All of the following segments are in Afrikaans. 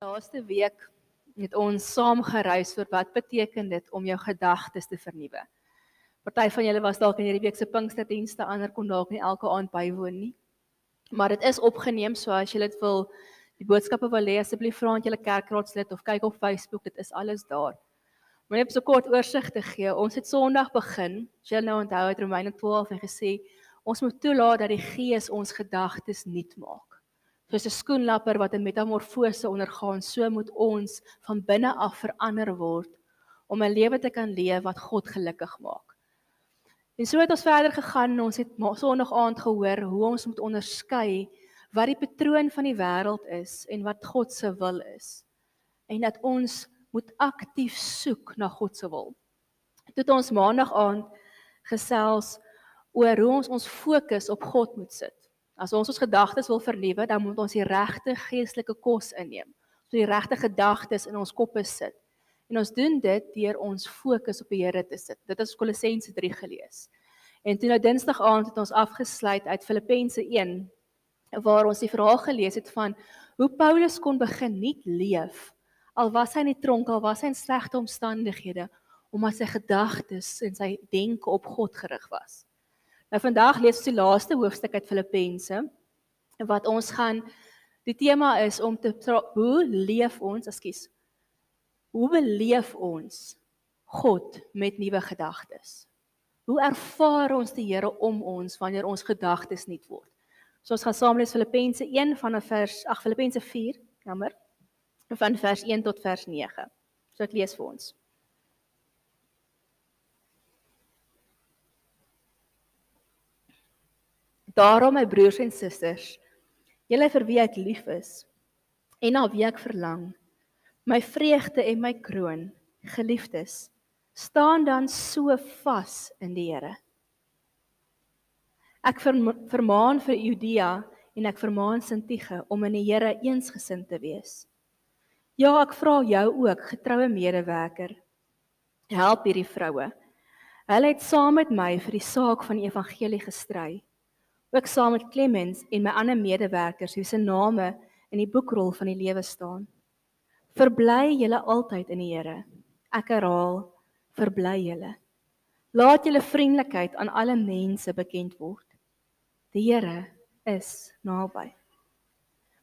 Laaste week het ons saam gereis oor wat beteken dit om jou gedagtes te vernuwe. Party van julle was dalk in hierdie week se Pinksterdienste, ander kon dalk nie elke aand bywoon nie. Maar dit is opgeneem, so as jy dit wil die boodskappe wil lees, asseblief vra aan julle kerkraadslid of kyk op Facebook, dit is alles daar. Maar net so kort oorsig te gee, ons het Sondag begin. Jy nou onthou uit Romeine 12 en gesê ons moet toelaat dat die Gees ons gedagtes nuut maak soos 'n skoenlapper wat 'n metamorfose ondergaan, so moet ons van binne af verander word om 'n lewe te kan leef wat God gelukkig maak. En so het ons verder gegaan en ons het Sondag aand gehoor hoe ons moet onderskei wat die patroon van die wêreld is en wat God se wil is. En dat ons moet aktief soek na God se wil. Toe het ons Maandag aand gesels oor hoe ons ons fokus op God moet sit. As ons ons gedagtes wil vernuwe, dan moet ons die regte geestelike kos inneem. So die regte gedagtes in ons koppe sit. En ons doen dit deur ons fokus op die Here te sit. Dit is Kolossense 3 gelees. En toe nou Dinsdag aand het ons afgesluit uit Filippense 1 waar ons die verhaal gelees het van hoe Paulus kon begin nuut leef al was hy in die tronk al was hy in slegte omstandighede omdat sy gedagtes en sy denke op God gerig was. Nou vandag lees ons die laaste hoofstuk uit Filippense wat ons gaan die tema is om te hoe leef ons, ekskuus. Hoe beleef ons God met nuwe gedagtes? Hoe ervaar ons die Here om ons wanneer ons gedagtes nuut word? So ons gaan saam lees Filippense 1 van vers ag Filippense 4, jammer, van vers 1 tot vers 9. So ek lees vir ons. Daarom my broers en susters, julle vir wie ek lief is en na wie ek verlang, my vreugde en my kroon, geliefdes, staan dan so vas in die Here. Ek vermaan vir Judea en ek vermaan Sintige om in die Here eensgesind te wees. Ja, ek vra jou ook, getroue medewerker, help hierdie vroue. Hulle het saam met my vir die saak van die evangelie gestry ook saam met Clemens en my ander medewerkers wie se name in die boekrol van die lewe staan. Verbly julle altyd in die Here. Ek herhaal, verbly julle. Laat julle vriendelikheid aan alle mense bekend word. Die Here is naby.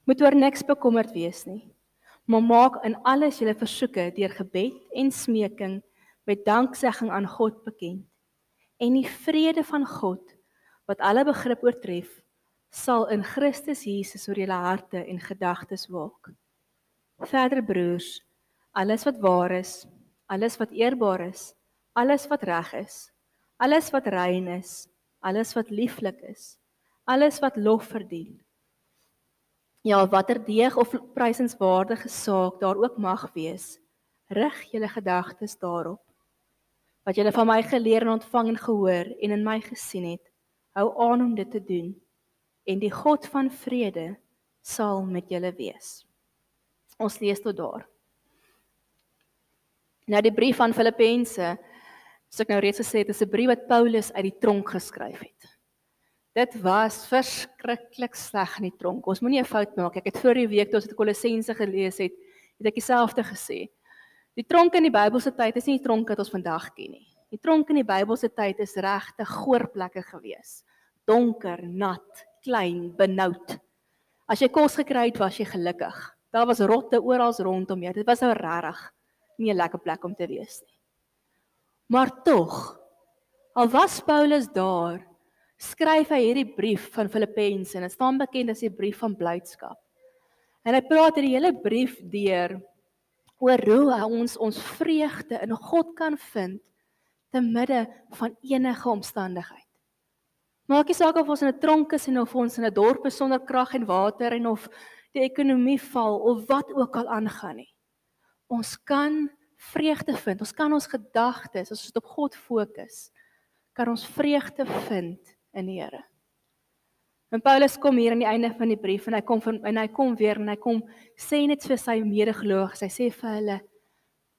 Moet oor niks bekommerd wees nie. Maar maak in alles julle versoeke deur gebed en smeking met danksegging aan God bekend. En die vrede van God wat alle begrip oortref, sal in Christus Jesus oor julle harte en gedagtes waak. Verder broers, alles wat waar is, alles wat eerbaar is, alles wat reg is, alles wat rein is, alles wat lieflik is, alles wat lof verdien. Ja, watter deeg of prysenswaardige saak daar ook mag wees, rig julle gedagtes daarop. Wat julle van my geleer en ontvang en gehoor en in my gesien het, hou aan om dit te doen en die God van vrede sal met julle wees. Ons lees tot daar. Nou die brief aan Filippense, soos ek nou reeds gesê het, is 'n brief wat Paulus uit die tronk geskryf het. Dit was verskriklik sleg in die tronk. Ons moenie 'n fout maak. Ek het voor die week toe ons dit Kolossense gelees het, het ek dieselfde gesê. Die tronk in die Bybelse tyd is nie die tronk wat ons vandag ken nie. Die tronk in die Bybelse tyd is regte goorplekke gewees donker, nat, klein, benoud. As jy kos gekry het, was jy gelukkig. Daar was rotte oral rondom jou. Dit was nou regtig nie 'n lekker plek om te wees nie. Maar tog, al was Paulus daar, skryf hy hierdie brief van Filippense en dit staan bekend as die brief van blydskap. En hy praat hierdie hele brief deur oor hoe ons ons vreugde in God kan vind te midde van enige omstandigheid. Maak nie saak of ons in 'n tronk is en of ons in 'n dorp is sonder krag en water en of die ekonomie val of wat ook al aangaan nie. Ons kan vreugde vind. Ons kan ons gedagtes, as ons op God fokus, kan ons vreugde vind in die Here. En Paulus kom hier aan die einde van die brief en hy kom van, en hy kom weer en hy kom sê net vir sy medegelowiges, hy sê vir hulle: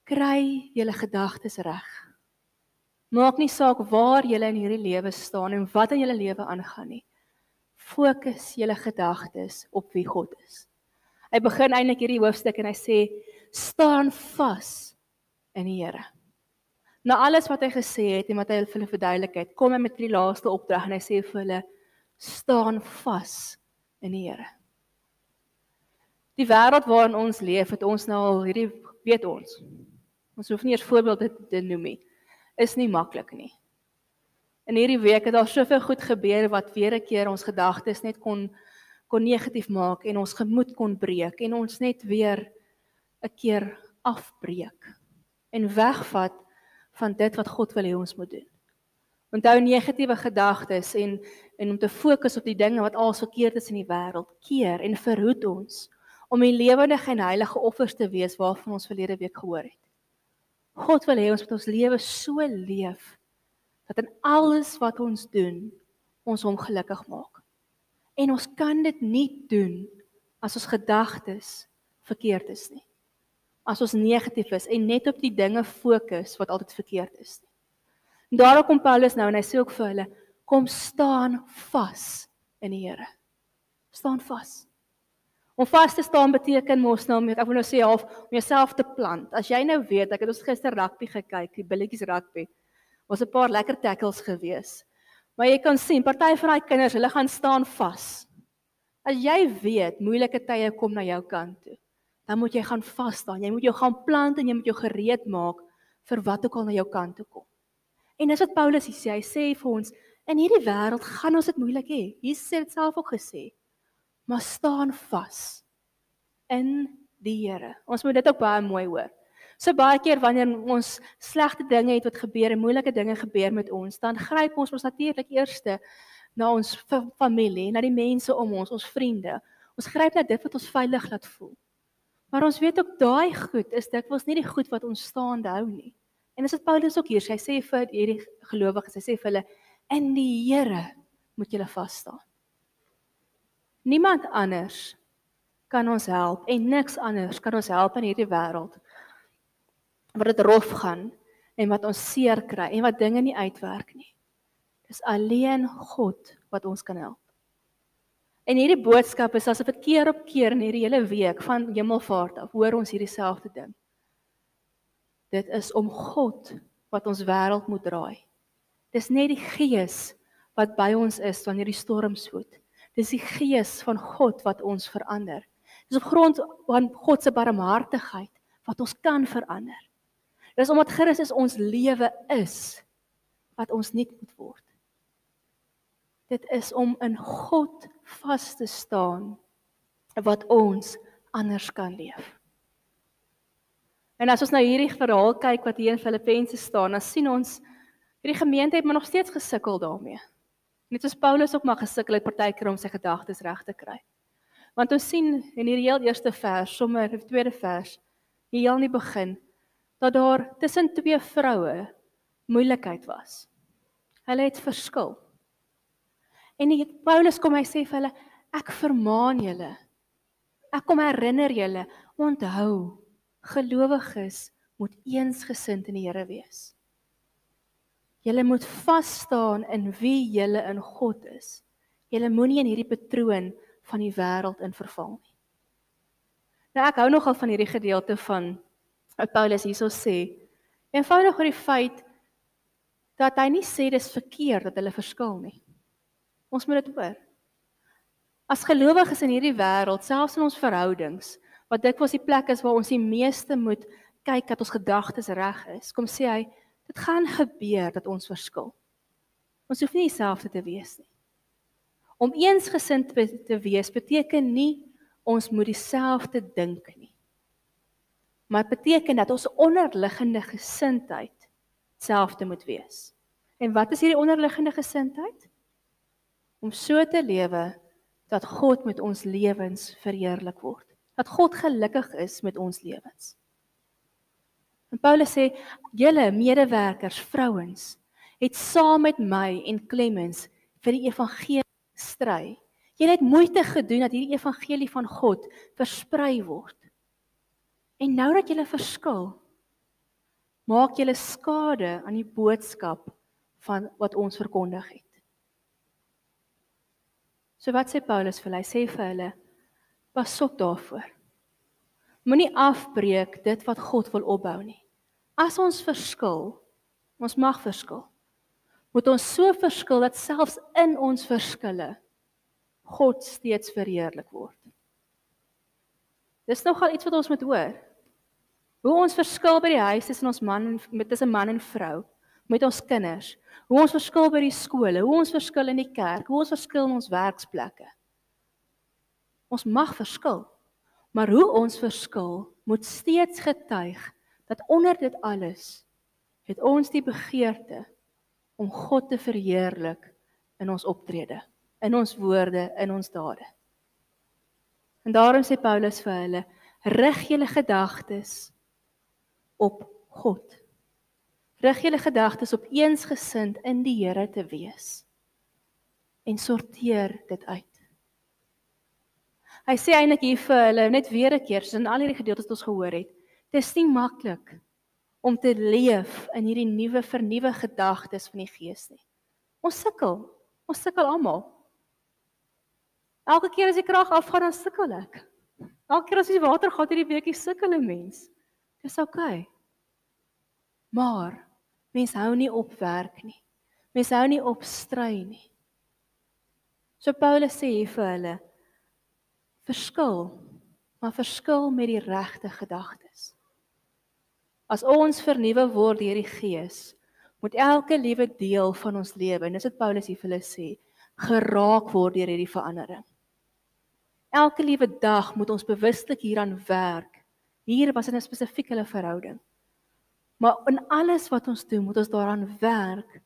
"Kry julle gedagtes reg." Maak nie saak waar jy in hierdie lewe staan en wat in jou lewe aangaan nie. Fokus jou gedagtes op wie God is. Hy begin eintlik hierdie hoofstuk en hy sê staan vas in die Here. Na alles wat hy gesê het en wat hy hulle verduidelik het, kom hy met die laaste opdrag en hy sê vir hulle staan vas in die Here. Die wêreld waarin ons leef, het ons nou al hierdie weet ons. Ons hoef nie eers voorbeelde te noem nie. Is nie maklik nie. In hierdie week het daar soveel goed gebeur wat weer 'n keer ons gedagtes net kon kon negatief maak en ons gemoed kon breek en ons net weer 'n keer afbreek en wegvat van dit wat God wil hê ons moet doen. Onthou negatiewe gedagtes en en om te fokus op die dinge wat al verkeerd is in die wêreld keer en verhoed ons om die lewendige en heilige offers te wees waarvan ons verlede week gehoor het. God wil hê ons moet ons lewe so leef dat in alles wat ons doen ons hom gelukkig maak. En ons kan dit nie doen as ons gedagtes verkeerd is nie. As ons negatief is en net op die dinge fokus wat altyd verkeerd is nie. En daarom kom Paulus nou en hy sê ook vir hulle kom staan vas in die Here. Staan vas. Om vas te staan beteken mos nou met ek wil nou sê half om jouself te plant. As jy nou weet, ek het ons gister rugby gekyk, die billetjies rugby was 'n paar lekker tackles gewees. Maar jy kan sien, party van daai kinders, hulle gaan staan vas. As jy weet moeilike tye kom na jou kant toe, dan moet jy gaan vas staan. Jy moet jou gaan plant en jy moet jou gereed maak vir wat ook al na jou kant toe kom. En dis wat Paulus hier sê. Hy sê vir ons, in hierdie wêreld gaan ons dit moeilik hê. Jesus het dit self ook gesê. Maar staan vas in die Here. Ons moet dit ook baie mooi hoor. So baie keer wanneer ons slegte dinge het wat gebeur en moeilike dinge gebeur met ons, dan gryp ons ons natuurlik eerste na ons familie, na die mense om ons, ons vriende. Ons gryp na dit wat ons veilig laat voel. Maar ons weet ook daai goed is dikwels nie die goed wat ons staande hou nie. En dis wat Paulus ook hier sê, hy sê vir hierdie gelowiges, hy sê vir hulle in die Here moet julle vas staan. Niemand anders kan ons help en niks anders kan ons help in hierdie wêreld wat dit rof gaan en wat ons seer kry en wat dinge nie uitwerk nie. Dis alleen God wat ons kan help. En hierdie boodskap is asof dit keer op keer in hierdie hele week van Hemelvaart af hoor ons hierdie selfde ding. Dit is om God wat ons wêreld moet draai. Dis net die Gees wat by ons is wanneer die storm swoed. Dis die Gees van God wat ons verander. Dis op grond van God se barmhartigheid wat ons kan verander. Dis omdat Christus ons lewe is wat ons nie moet word. Dit is om in God vas te staan wat ons anders kan leef. En as ons nou hierdie verhaal kyk wat hier in Filippense staan, dan sien ons hierdie gemeente het maar nog steeds gesukkel daarmee. Net soos Paulus ook maar gesukkel het partykeer om sy gedagtes reg te kry. Want ons sien in hierdie heel eerste vers, sommer die tweede vers, hier heel in die begin, dat daar tussen twee vroue moeilikheid was. Hulle het verskil. En die Paulus kom hy sê vir hulle ek vermaan julle. Ek kom herinner julle, onthou, gelowiges moet eensgesind in die Here wees. Julle moet vas staan in wie julle in God is. Julle moenie in hierdie patroon van die wêreld in verval nie. Nou ek hou nogal van hierdie gedeelte van wat Paulus hierso sê. Eenvoudig oor die feit dat hy nie sê dis verkeerd dat hulle verskil nie. Ons moet dit hoor. As gelowiges in hierdie wêreld, selfs in ons verhoudings, wat dikwels die plek is waar ons die meeste moet kyk dat ons gedagtes reg is, kom sê hy, dit gaan gebeur dat ons verskil. Ons hoef nie dieselfde te wees nie. Om eensgesind te wees beteken nie ons moet dieselfde dink nie maar dit beteken dat ons onderliggende gesindheid selfde moet wees. En wat is hierdie onderliggende gesindheid? Om so te lewe dat God met ons lewens verheerlik word. Dat God gelukkig is met ons lewens. En Paulus sê: "Julle medewerkers, vrouens, het saam met my en Clemens vir die evangelie stry. Julle het moeite gedoen dat hierdie evangelie van God versprei word. En nou dat jy verskil, maak jy skade aan die boodskap van wat ons verkondig het. So wat sê Paulus vir hulle? Hy sê vir hulle: Pas op daarvoor. Moenie afbreek dit wat God wil opbou nie. As ons verskil, ons mag verskil. Moet ons so verskil dat selfs in ons verskille God steeds verheerlik word. Dis nogal iets wat ons moet hoor. Hoe ons verskil by die huis tussen ons man en met tussen man en vrou, met ons kinders. Hoe ons verskil by die skole, hoe ons verskil in die kerk, hoe ons verskil in ons werksplekke. Ons mag verskil. Maar hoe ons verskil moet steeds getuig dat onder dit alles het ons die begeerte om God te verheerlik in ons optrede, in ons woorde, in ons dade. En daarom sê Paulus vir hulle: rig julle gedagtes op God. Rig julle gedagtes op eensgesind in die Here te wees en sorteer dit uit. Hy sê eintlik hier vir hulle net weer 'n keer, soos in al hierdie gedeeltes wat ons gehoor het. Dit is nie maklik om te leef in hierdie nuwe vernuwe gedagtes van die Gees nie. Ons sukkel. Ons sukkel almal. Elke keer as die krag afgaan, dan sukkel ek. Elke keer as die water gaan hierdie weekie sukkel 'n mens. Dis oukei. Okay. Maar mens hou nie op werk nie. Mens hou nie op stry nie. So Paulus sê hier vir hulle verskil, maar verskil met die regte gedagtes. As ons vernuwe word deur die Gees, moet elke liewe deel van ons lewe, en dis wat Paulus hier vir hulle sê, geraak word deur hierdie verandering. Elke liewe dag moet ons bewuslik hieraan werk. Hier was 'n spesifieke verhouding. Maar in alles wat ons doen, moet ons daaraan werk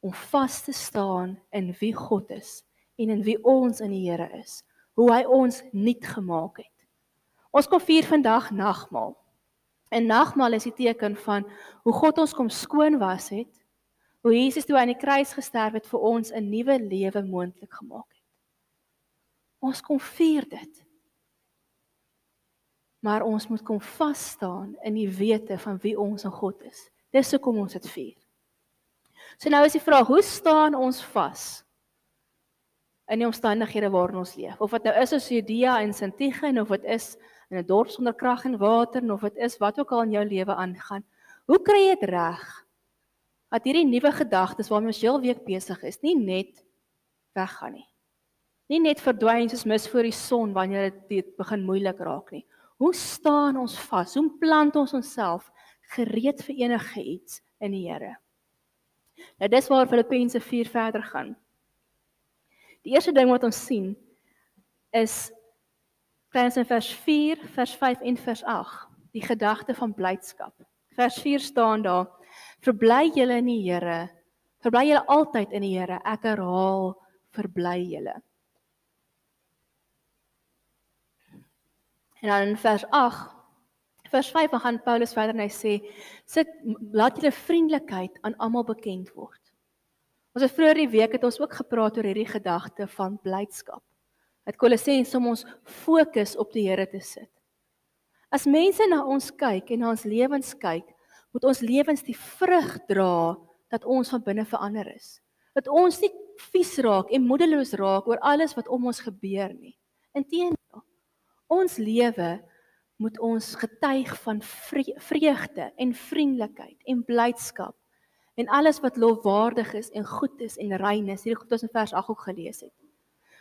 om vas te staan in wie God is en in wie ons in die Here is hoe hy ons nuut gemaak het. Ons kom vier vandag nagmaal. En nagmaal is die teken van hoe God ons kom skoon was het. Hoe Jesus toe aan die kruis gesterf het vir ons 'n nuwe lewe moontlik gemaak het. Ons kom vier dit. Maar ons moet kom vas staan in die wete van wie ons in God is. Dis hoekom ons dit vier. So nou is die vraag, hoe staan ons vas? In die omstandighede waarin ons leef. Of dit nou is as Judea en Sintige of dit is in 'n dorp sonder krag en water of dit is wat ook al in jou lewe aangaan. Hoe kry jy dit reg? Dat hierdie nuwe gedagtes waarmee ons heel week besig is, nie net weggaan nie. Nie net verdwyn soos mis voor die son wanneer dit begin moeilik raak nie. Hoe staan ons vas? Hoe plant ons onsself gereed vir enige iets in die Here? Nou dis waar Filippense 4 verder gaan. Die eerste ding wat ons sien is kleins in vers 4, vers 5 en vers 8, die gedagte van blydskap. Vers 4 staan daar: Verbly julle in die Here. Verbly julle altyd in die Here. Ek herhaal, verbly julle. En dan in vers 8 Vers 5 gaan Paulus verder en hy sê: "Sit laat julle vriendelikheid aan almal bekend word." Ons het vroeër die week het ons ook gepraat oor hierdie gedagte van blydskap. Dat Kolossense om ons fokus op die Here te sit. As mense na ons kyk en na ons lewens kyk, moet ons lewens die vrug dra dat ons van binne verander is. Dat ons nie vies raak en moedeloos raak oor alles wat om ons gebeur nie. Inteendeel, ons lewe moet ons getuig van vreugde en vriendelikheid en blydskap en alles wat lofwaardig is en goed is en rein is. Hierdie goed ons in vers 8 ook gelees het.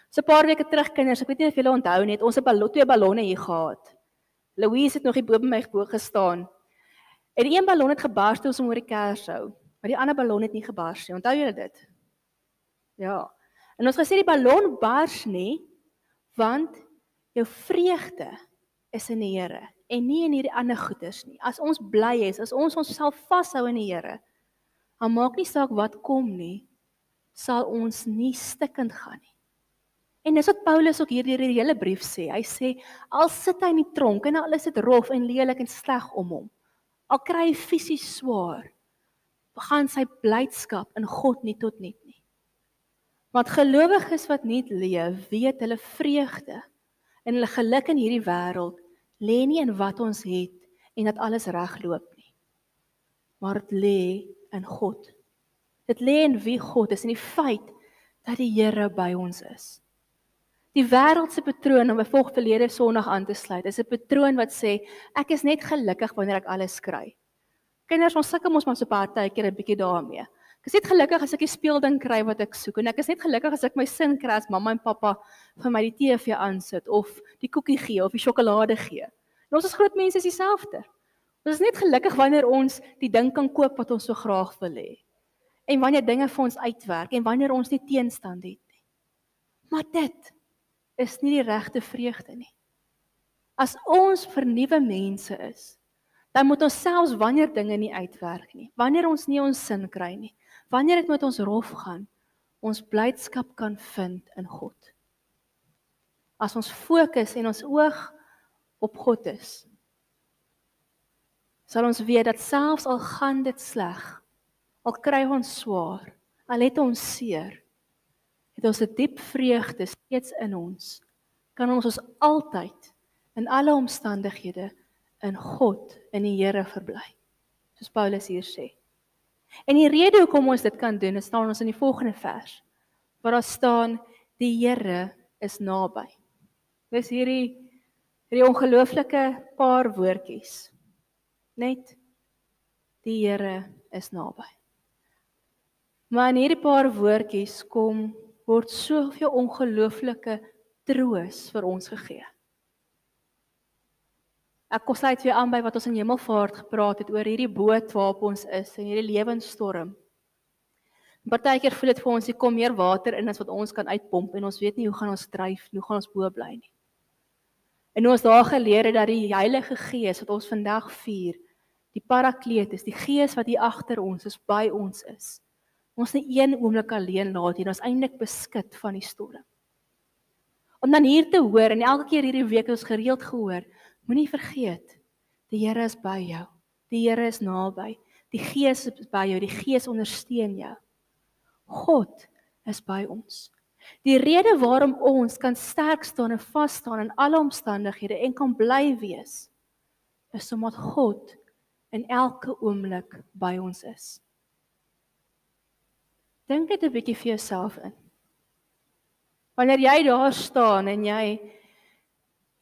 So 'n paar weke terug kinders, ek weet nie of julle onthou net, ons het ballon, twee ballonne hier gehad. Louise het nog hier bo by my bo gestaan. En een ballon het gebars toe ons hom oor die kers hou, maar die ander ballon het nie gebars nie. Onthou julle dit? Ja. En ons gesê die ballon bars nie want jou vreugde is in die Here en nie in hierdie ander goeders nie. As ons bly is, as ons onsself vashou in die Here, Maar maak nie saak wat kom nie, sal ons nie stikkend gaan nie. En dis wat Paulus ook hier deur die hele brief sê. Hy sê al sit hy in die tronk en al is dit rof en lelik en sleg om hom, al kry hy fisies swaar, begin sy blydskap in God nie tot net nie. Want gelowiges wat nie leef, weet hulle vreugde en hulle geluk in hierdie wêreld lê nie in wat ons het en dat alles regloop nie. Maar dit lê in God. Dit lê in wie God is en die feit dat die Here by ons is. Die wêreld se patroon om 'n volgverlede Sondag aan te sluit is 'n patroon wat sê ek is net gelukkig wanneer ek alles kry. Kinders, ons sukkel mos maar so partykeer 'n bietjie daarmee. Ek is net gelukkig as ek die speelding kry wat ek soek en ek is net gelukkig as ek my sin kry as mamma en pappa vir my die TV aansit of die koekie gee of die sjokolade gee. En ons as groot mense is dieselfde. Ons is net gelukkig wanneer ons die ding kan koop wat ons so graag wil hê. En wanneer dinge vir ons uitwerk en wanneer ons nie teenstand het nie. Maar dit is nie die regte vreugde nie. As ons vernuwe mense is, dan moet ons selfs wanneer dinge nie uitwerk nie, wanneer ons nie ons sin kry nie, wanneer dit met ons rof gaan, ons blydskap kan vind in God. As ons fokus en ons oog op God is, sal ons weet dat selfs al gaan dit sleg, al kry ons swaar, al het ons seer, het ons 'n diep vreugde steeds in ons. Kan ons ons altyd in alle omstandighede in God, in die Here verbly. Soos Paulus hier sê. En die rede hoekom ons dit kan doen, staan ons in die volgende vers. Waar daar staan die Here is naby. Dis hierdie hierdie ongelooflike paar woordjies. Net die Here is naby. Maar in hierdie paar woordjies kom word soveel ongelooflike troos vir ons gegee. Ek kom sluit weer aan by wat ons in Hemelvaart gepraat het oor hierdie boot waarop ons is en hierdie lewensstorm. Partykeer voel dit vir ons hier kom meer water in as wat ons kan uitpomp en ons weet nie hoe gaan ons dryf, hoe gaan ons bo bly nie. En ons daar geleer het dat die Heilige Gees wat ons vandag vier, die Parakleet is, die Gees wat hier agter ons is, by ons is. Ons nie een oomblik alleen laat nie, ons eintlik beskik van die storm. Om dan hier te hoor en elke keer hierdie week ons gereeld gehoor, Moenie vergeet, die Here is by jou. Die Here is naby. Die Gees is by jou. Die Gees ondersteun jou. God is by ons. Die rede waarom ons kan sterk staan en vas staan in alle omstandighede en kan bly wees is omdat God in elke oomblik by ons is. Dink dit 'n bietjie vir jouself in. Wanneer jy daar staan en jy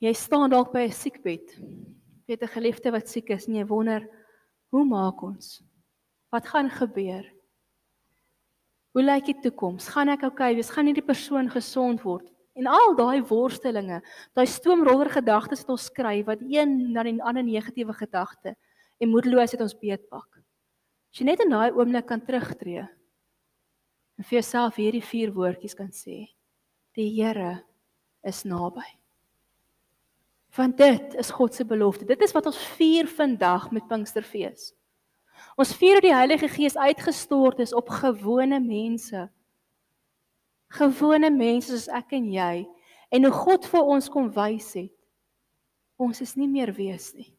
Jy staan dalk by 'n siekbed. Weet 'n geliefde wat siek is en jy wonder, hoe maak ons? Wat gaan gebeur? Hoe lyk die toekoms? Gaan ek oukei okay wees? Gaan hierdie persoon gesond word? En al daai worstelinge, daai stoomroller gedagtes wat ons skryf wat een na die ander negatiewe gedagte en moedeloosheid ons beetpak. As jy net in daai oomblik kan terugtreë en vir jouself hierdie vier woordjies kan sê: Die Here is naby. Want dit is God se belofte. Dit is wat ons vier vandag met Pinksterfees. Ons vier dat die Heilige Gees uitgestort is op gewone mense. Gewone mense soos ek en jy en hoe God vir ons kom wys het. Ons is nie meer wees nie.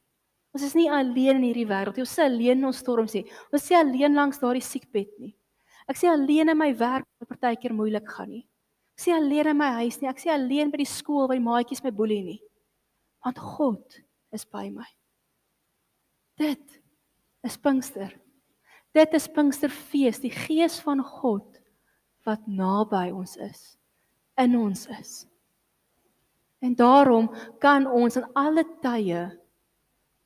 Ons is nie alleen in hierdie wêreld nie. Ons is alleen in ons storms nie. Ons is alleen langs daardie siekbed nie. Ek sê alleen in my werk wat partykeer moeilik gaan nie. Ek sê alleen in my huis nie. Ek sê alleen by die skool waar die maatjies my boelie nie want God is by my. Dit is Pinkster. Dit is Pinksterfees, die gees van God wat naby ons is, in ons is. En daarom kan ons in alle tye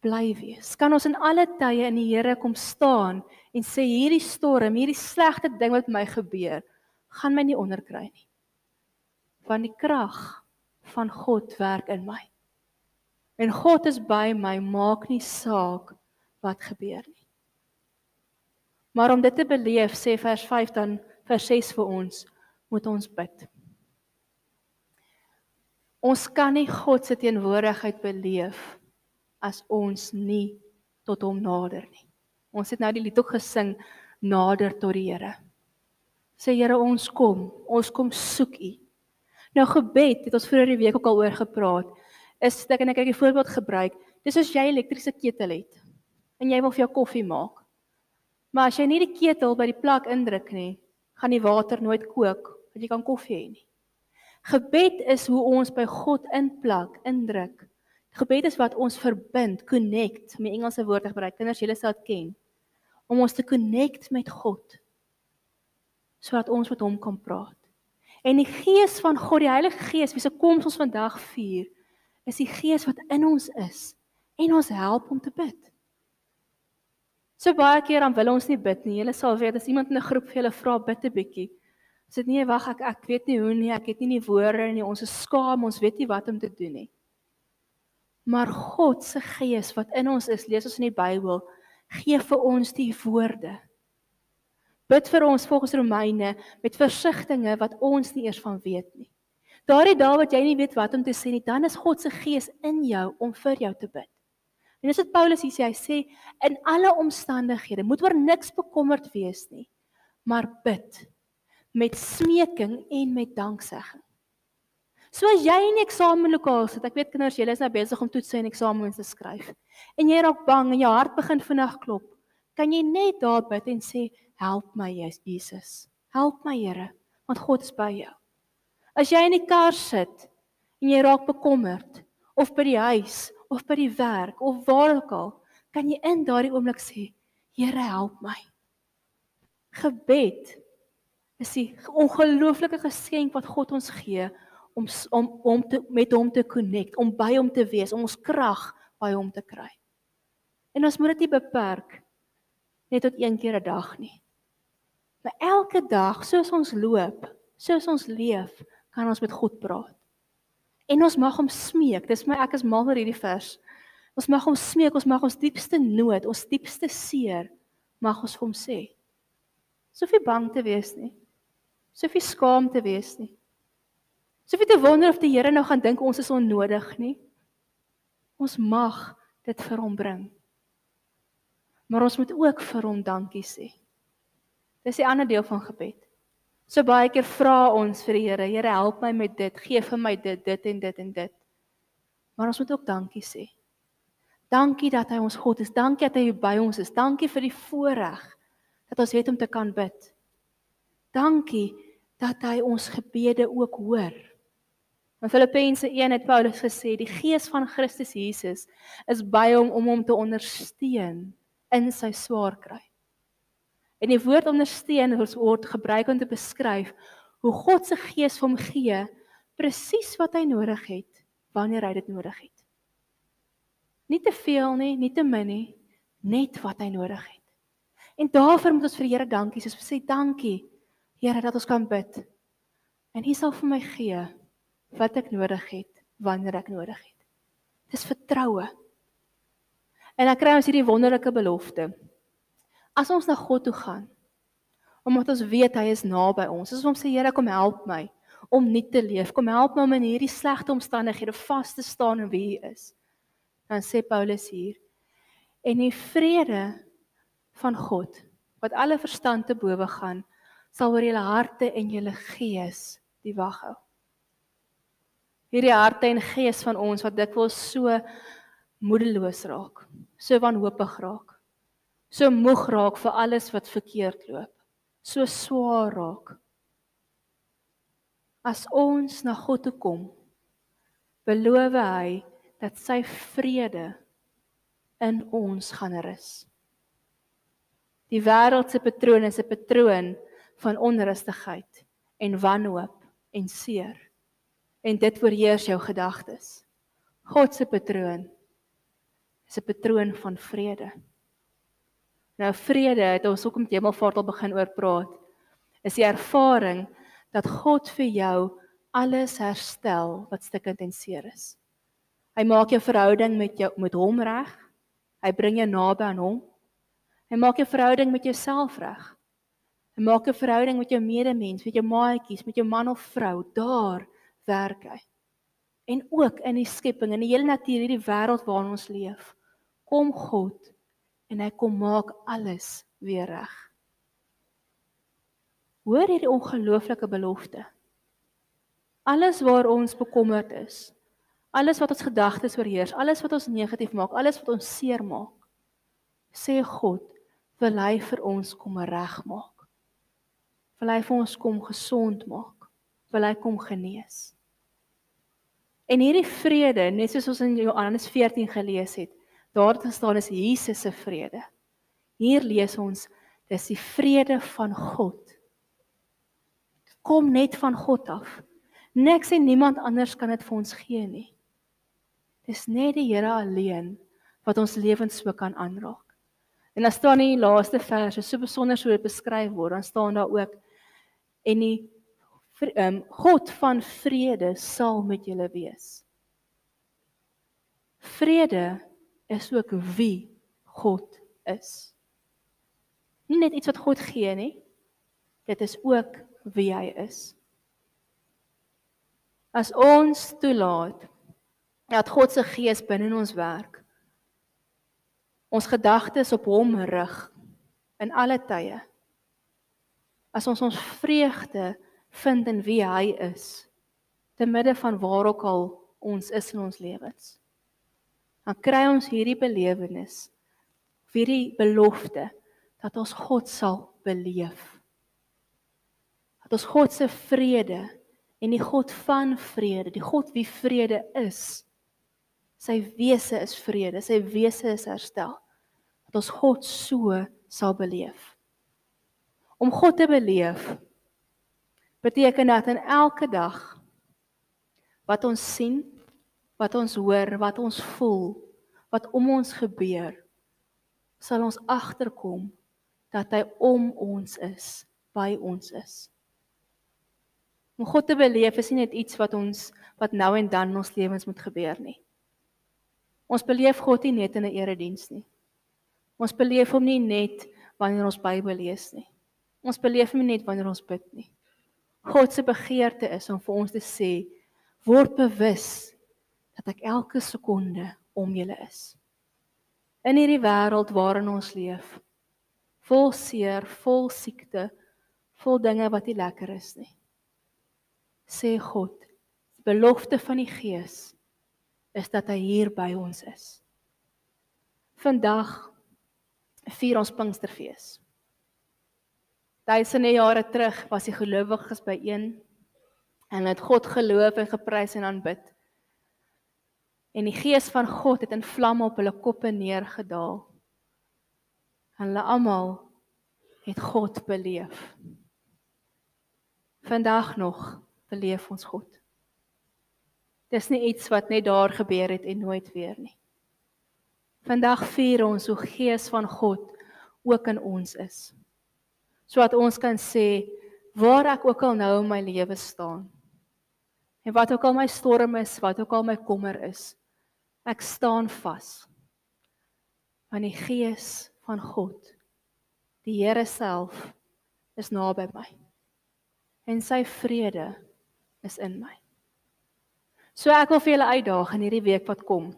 bly wees. Kan ons in alle tye in die Here kom staan en sê hierdie storm, hierdie slegte ding wat my gebeur, gaan my nie onderkry nie. Want die krag van God werk in my. En God is by my, maak nie saak wat gebeur nie. Maar om dit te beleef, sê vers 5 dan vers 6 vir ons, moet ons bid. Ons kan nie God se teenwoordigheid beleef as ons nie tot hom nader nie. Ons het nou die lied ook gesing nader tot die Here. Sê Here, ons kom, ons kom soek U. Nou gebed het ons vroeër die week ook al oor gepraat is ek en ek het 'n voorbeeld gebruik. Dis as jy elektriese ketel het en jy wil vir jou koffie maak. Maar as jy nie die ketel by die plak indruk nie, gaan die water nooit kook dat jy kan koffie hê nie. Gebed is hoe ons by God inplak, indruk. Gebed is wat ons verbind, connect, om die Engelse woord te gebruik. Kinders, julle sal dit ken. Om ons te connect met God sodat ons met hom kan praat. En die Gees van God, die Heilige Gees, wie se koms ons vandag vier, is die Gees wat in ons is en ons help om te bid. So baie keer dan wil ons nie bid nie. Julle sal weet as iemand in 'n groep vir julle vra bid 'n bietjie. Sê nee, wag, ek ek weet nie hoe nie, ek het nie die woorde nie. Ons is skaam, ons weet nie wat om te doen nie. Maar God se Gees wat in ons is, lees ons in die Bybel, gee vir ons die woorde. Bid vir ons volgens Romeine met versigtings wat ons nie eers van weet nie. Daardie dae wat jy nie weet wat om te sê nie, dan is God se Gees in jou om vir jou te bid. En dis wat Paulus hier sê, hy sê in alle omstandighede moet oor niks bekommerd wees nie, maar bid met smeking en met danksegging. So as jy in die eksamenlokaal sit, ek weet kinders, julle is nou besig om toetse en eksamens te skryf. En jy raak bang en jou hart begin vinnig klop. Kan jy net daar bid en sê, "Help my, Jesus. Help my, Here, want God is by jou." As jy in die kar sit en jy raak bekommerd of by die huis of by die werk of waar ook al, kan jy in daardie oomblik sê, Here help my. Gebed is die ongelooflike geskenk wat God ons gee om om om te met hom te connect, om by hom te wees, om ons krag by hom te kry. En ons moet dit nie beperk net tot een keer 'n dag nie. Maar elke dag, soos ons loop, soos ons leef, kan ons met God praat. En ons mag hom smeek. Dis my ek is mal oor hierdie vers. Ons mag hom smeek, ons mag ons diepste nood, ons diepste seer mag ons hom sê. Sofie bang te wees nie. Sofie skaam te wees nie. Sofie te wonder of die Here nou gaan dink ons is onnodig nie. Ons mag dit vir hom bring. Maar ons moet ook vir hom dankie sê. Dis die ander deel van gebed. So baie keer vra ons vir die Here, Here help my met dit, gee vir my dit, dit en dit en dit. Maar ons moet ook dankie sê. Dankie dat hy ons God is. Dankie dat hy by ons is. Dankie vir die voorreg dat ons weet om te kan bid. Dankie dat hy ons gebede ook hoor. In Filippense 1 het Paulus gesê die gees van Christus Jesus is by hom om hom te ondersteun in sy swaar kry. En die woord ondersteun word gebruik om te beskryf hoe God se gees hom gee presies wat hy nodig het wanneer hy dit nodig het. Nie te veel nie, nie te min nie, net wat hy nodig het. En daarvoor moet ons vir die Here dankie sê. Ons sê dankie Here dat ons kan bid. En U sal vir my gee wat ek nodig het wanneer ek nodig het. Dis vertroue. En dan kry ons hierdie wonderlike belofte. As ons na God toe gaan, omdat ons weet hy is naby ons. As ons sê Here, kom help my om nie te leef. Kom help my om in hierdie slegte omstandighede vas te staan in wie U is. Dan sê Paulus hier: En die vrede van God wat alle verstand te bowe gaan, sal oor julle harte en julle gees die wag hou. Hierdie harte en gees van ons wat dikwels so moedeloos raak, so wanhoopig raak so moeg raak vir alles wat verkeerd loop, so swaar raak. As ons na God toe kom, beloof hy dat sy vrede in ons gaan rus. Die wêreld se patroon is 'n patroon van onrustigheid en wanhoop en seer. En dit oorheers jou gedagtes. God se patroon is 'n patroon van vrede. Nou vrede, het ons ook met Hemelvaart al begin oor praat. Is die ervaring dat God vir jou alles herstel wat stukkend en seer is. Hy maak jou verhouding met jou met hom reg. Hy bring jou naby aan hom. Hy maak jou verhouding met jouself reg. Hy maak jou verhouding met jou medemens, met jou maatjies, met jou man of vrou, daar werk hy. En ook in die skepping, in die hele natuur, hierdie wêreld waarin ons leef, kom God en hy kom maak alles weer reg. Hoor hierdie ongelooflike belofte. Alles waar ons bekommerd is, alles wat ons gedagtes oorheers, alles wat ons negatief maak, alles wat ons seer maak, sê God, wil hy vir ons kom regmaak. Wil hy vir ons kom gesond maak. Wil hy kom genees. En hierdie vrede, net soos ons in Johannes 14 gelees het, Daar te staan is Jesus se vrede. Hier lees ons dis die vrede van God. kom net van God af. Niks en niemand anders kan dit vir ons gee nie. Dis net die Here alleen wat ons lewens so kan aanraak. En dan staan in die laaste verse so besonder so beskryf word, dan staan daar ook en die um, God van vrede sal met julle wees. Vrede is ook wie God is. Nie net iets wat God gee nie. Dit is ook wie hy is. As ons toelaat dat God se gees binne ons werk, ons gedagtes op hom rig in alle tye. As ons ons vreugde vind in wie hy is, te midde van waar ook al ons is in ons lewens. Dan kry ons hierdie belewenis, hierdie belofte dat ons God sal beleef. Dat ons God se vrede en die God van vrede, die God wie vrede is, sy wese is vrede, sy wese is herstel. Dat ons God so sal beleef. Om God te beleef beteken dat in elke dag wat ons sien, wat ons hoor, wat ons voel, wat om ons gebeur, sal ons agterkom dat hy om ons is, by ons is. Om God te beleef is nie net iets wat ons wat nou en dan in ons lewens moet gebeur nie. Ons beleef God nie net in 'n erediens nie. Ons beleef hom nie net wanneer ons Bybel lees nie. Ons beleef hom nie net wanneer ons bid nie. God se begeerte is om vir ons te sê word bewus dat ek elke sekonde om julle is. In hierdie wêreld waarin ons leef, vol seer, vol siekte, vol dinge wat nie lekker is nie. Sê God, die belofte van die Gees is dat hy hier by ons is. Vandag vier ons Pinksterfees. Duisende jare terug was die gelowiges byeen en het God geloof en geprys en aanbid. En die gees van God het in vlamme op hulle koppe neergedaal. En hulle almal het God beleef. Vandag nog beleef ons God. Dis nie iets wat net daar gebeur het en nooit weer nie. Vandag vier ons hoe Gees van God ook in ons is. Sodat ons kan sê waar ek ook al nou in my lewe staan. En wat ook al my storm is, wat ook al my kommer is, ek staan vas. Want die Gees van God, die Here self, is naby my. En sy vrede is in my. So ek wil vir julle uitdaag in hierdie week wat kom.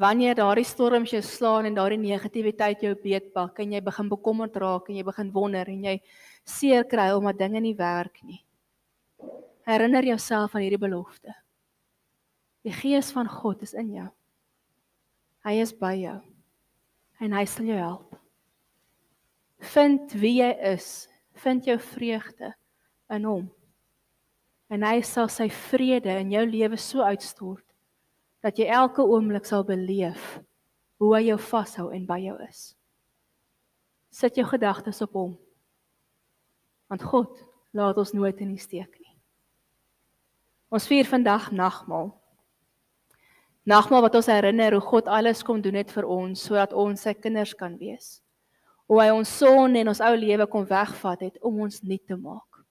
Wanneer daardie storms jou slaan en daardie negativiteit jou beetpak en jy begin bekommerd raak en jy begin wonder en jy seer kry omdat dinge nie werk nie. Herinner jouself aan hierdie belofte. Die gees van God is in jou. Hy is by jou. En hy sal jou help. Vind wie jy is. Vind jou vreugde in hom en hy sal sy vrede in jou lewe so uitstort dat jy elke oomblik sal beleef hoe hy jou vashou en by jou is. Sit jou gedagtes op hom. Want God laat ons nooit in die steek nie. Ons vier vandag nagmaal. Nagmaal wat ons herinner hoe God alles kom doen het vir ons sodat ons sy kinders kan wees. Hoe hy ons sonde en ons ou lewe kom wegvat het om ons nuut te maak.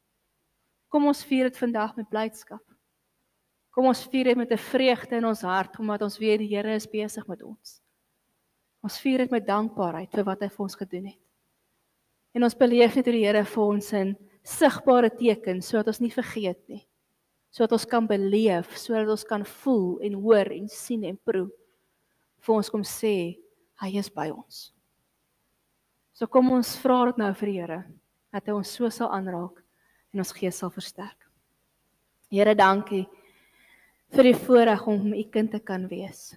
Kom ons vier dit vandag met blydskap. Kom ons vier dit met 'n vreugde in ons hart omdat ons weet die Here is besig met ons. Ons vier dit met dankbaarheid vir wat hy vir ons gedoen het. En ons beleef net hoe die Here vir ons in sigbare tekens sodat ons nie vergeet nie. Sodat ons kan beleef, sodat ons kan voel en hoor en sien en proe. Vir ons kom sê hy is by ons. So kom ons vra dit nou vir die Here dat hy ons so sal aanraak en ons gees sal versterk. Here, dankie vir die voorreg om u kind te kan wees.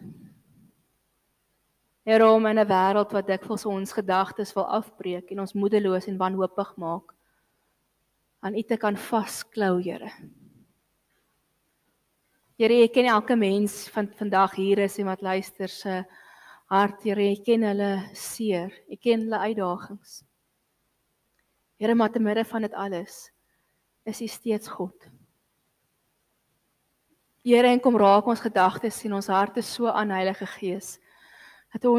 Here, om in 'n wêreld wat dikwels ons gedagtes wil afbreek en ons moedeloos en wanhoopig maak, aan u te kan vasklou, Here. Here, ek ken elke mens van vandag hier is en wat luister se hart, Here, ek ken hulle seer, ek ken hulle uitdagings. Here, maar te midde van dit alles, is U steeds God. Here en kom raak ons gedagtes en ons harte so aan Heilige Gees dat ons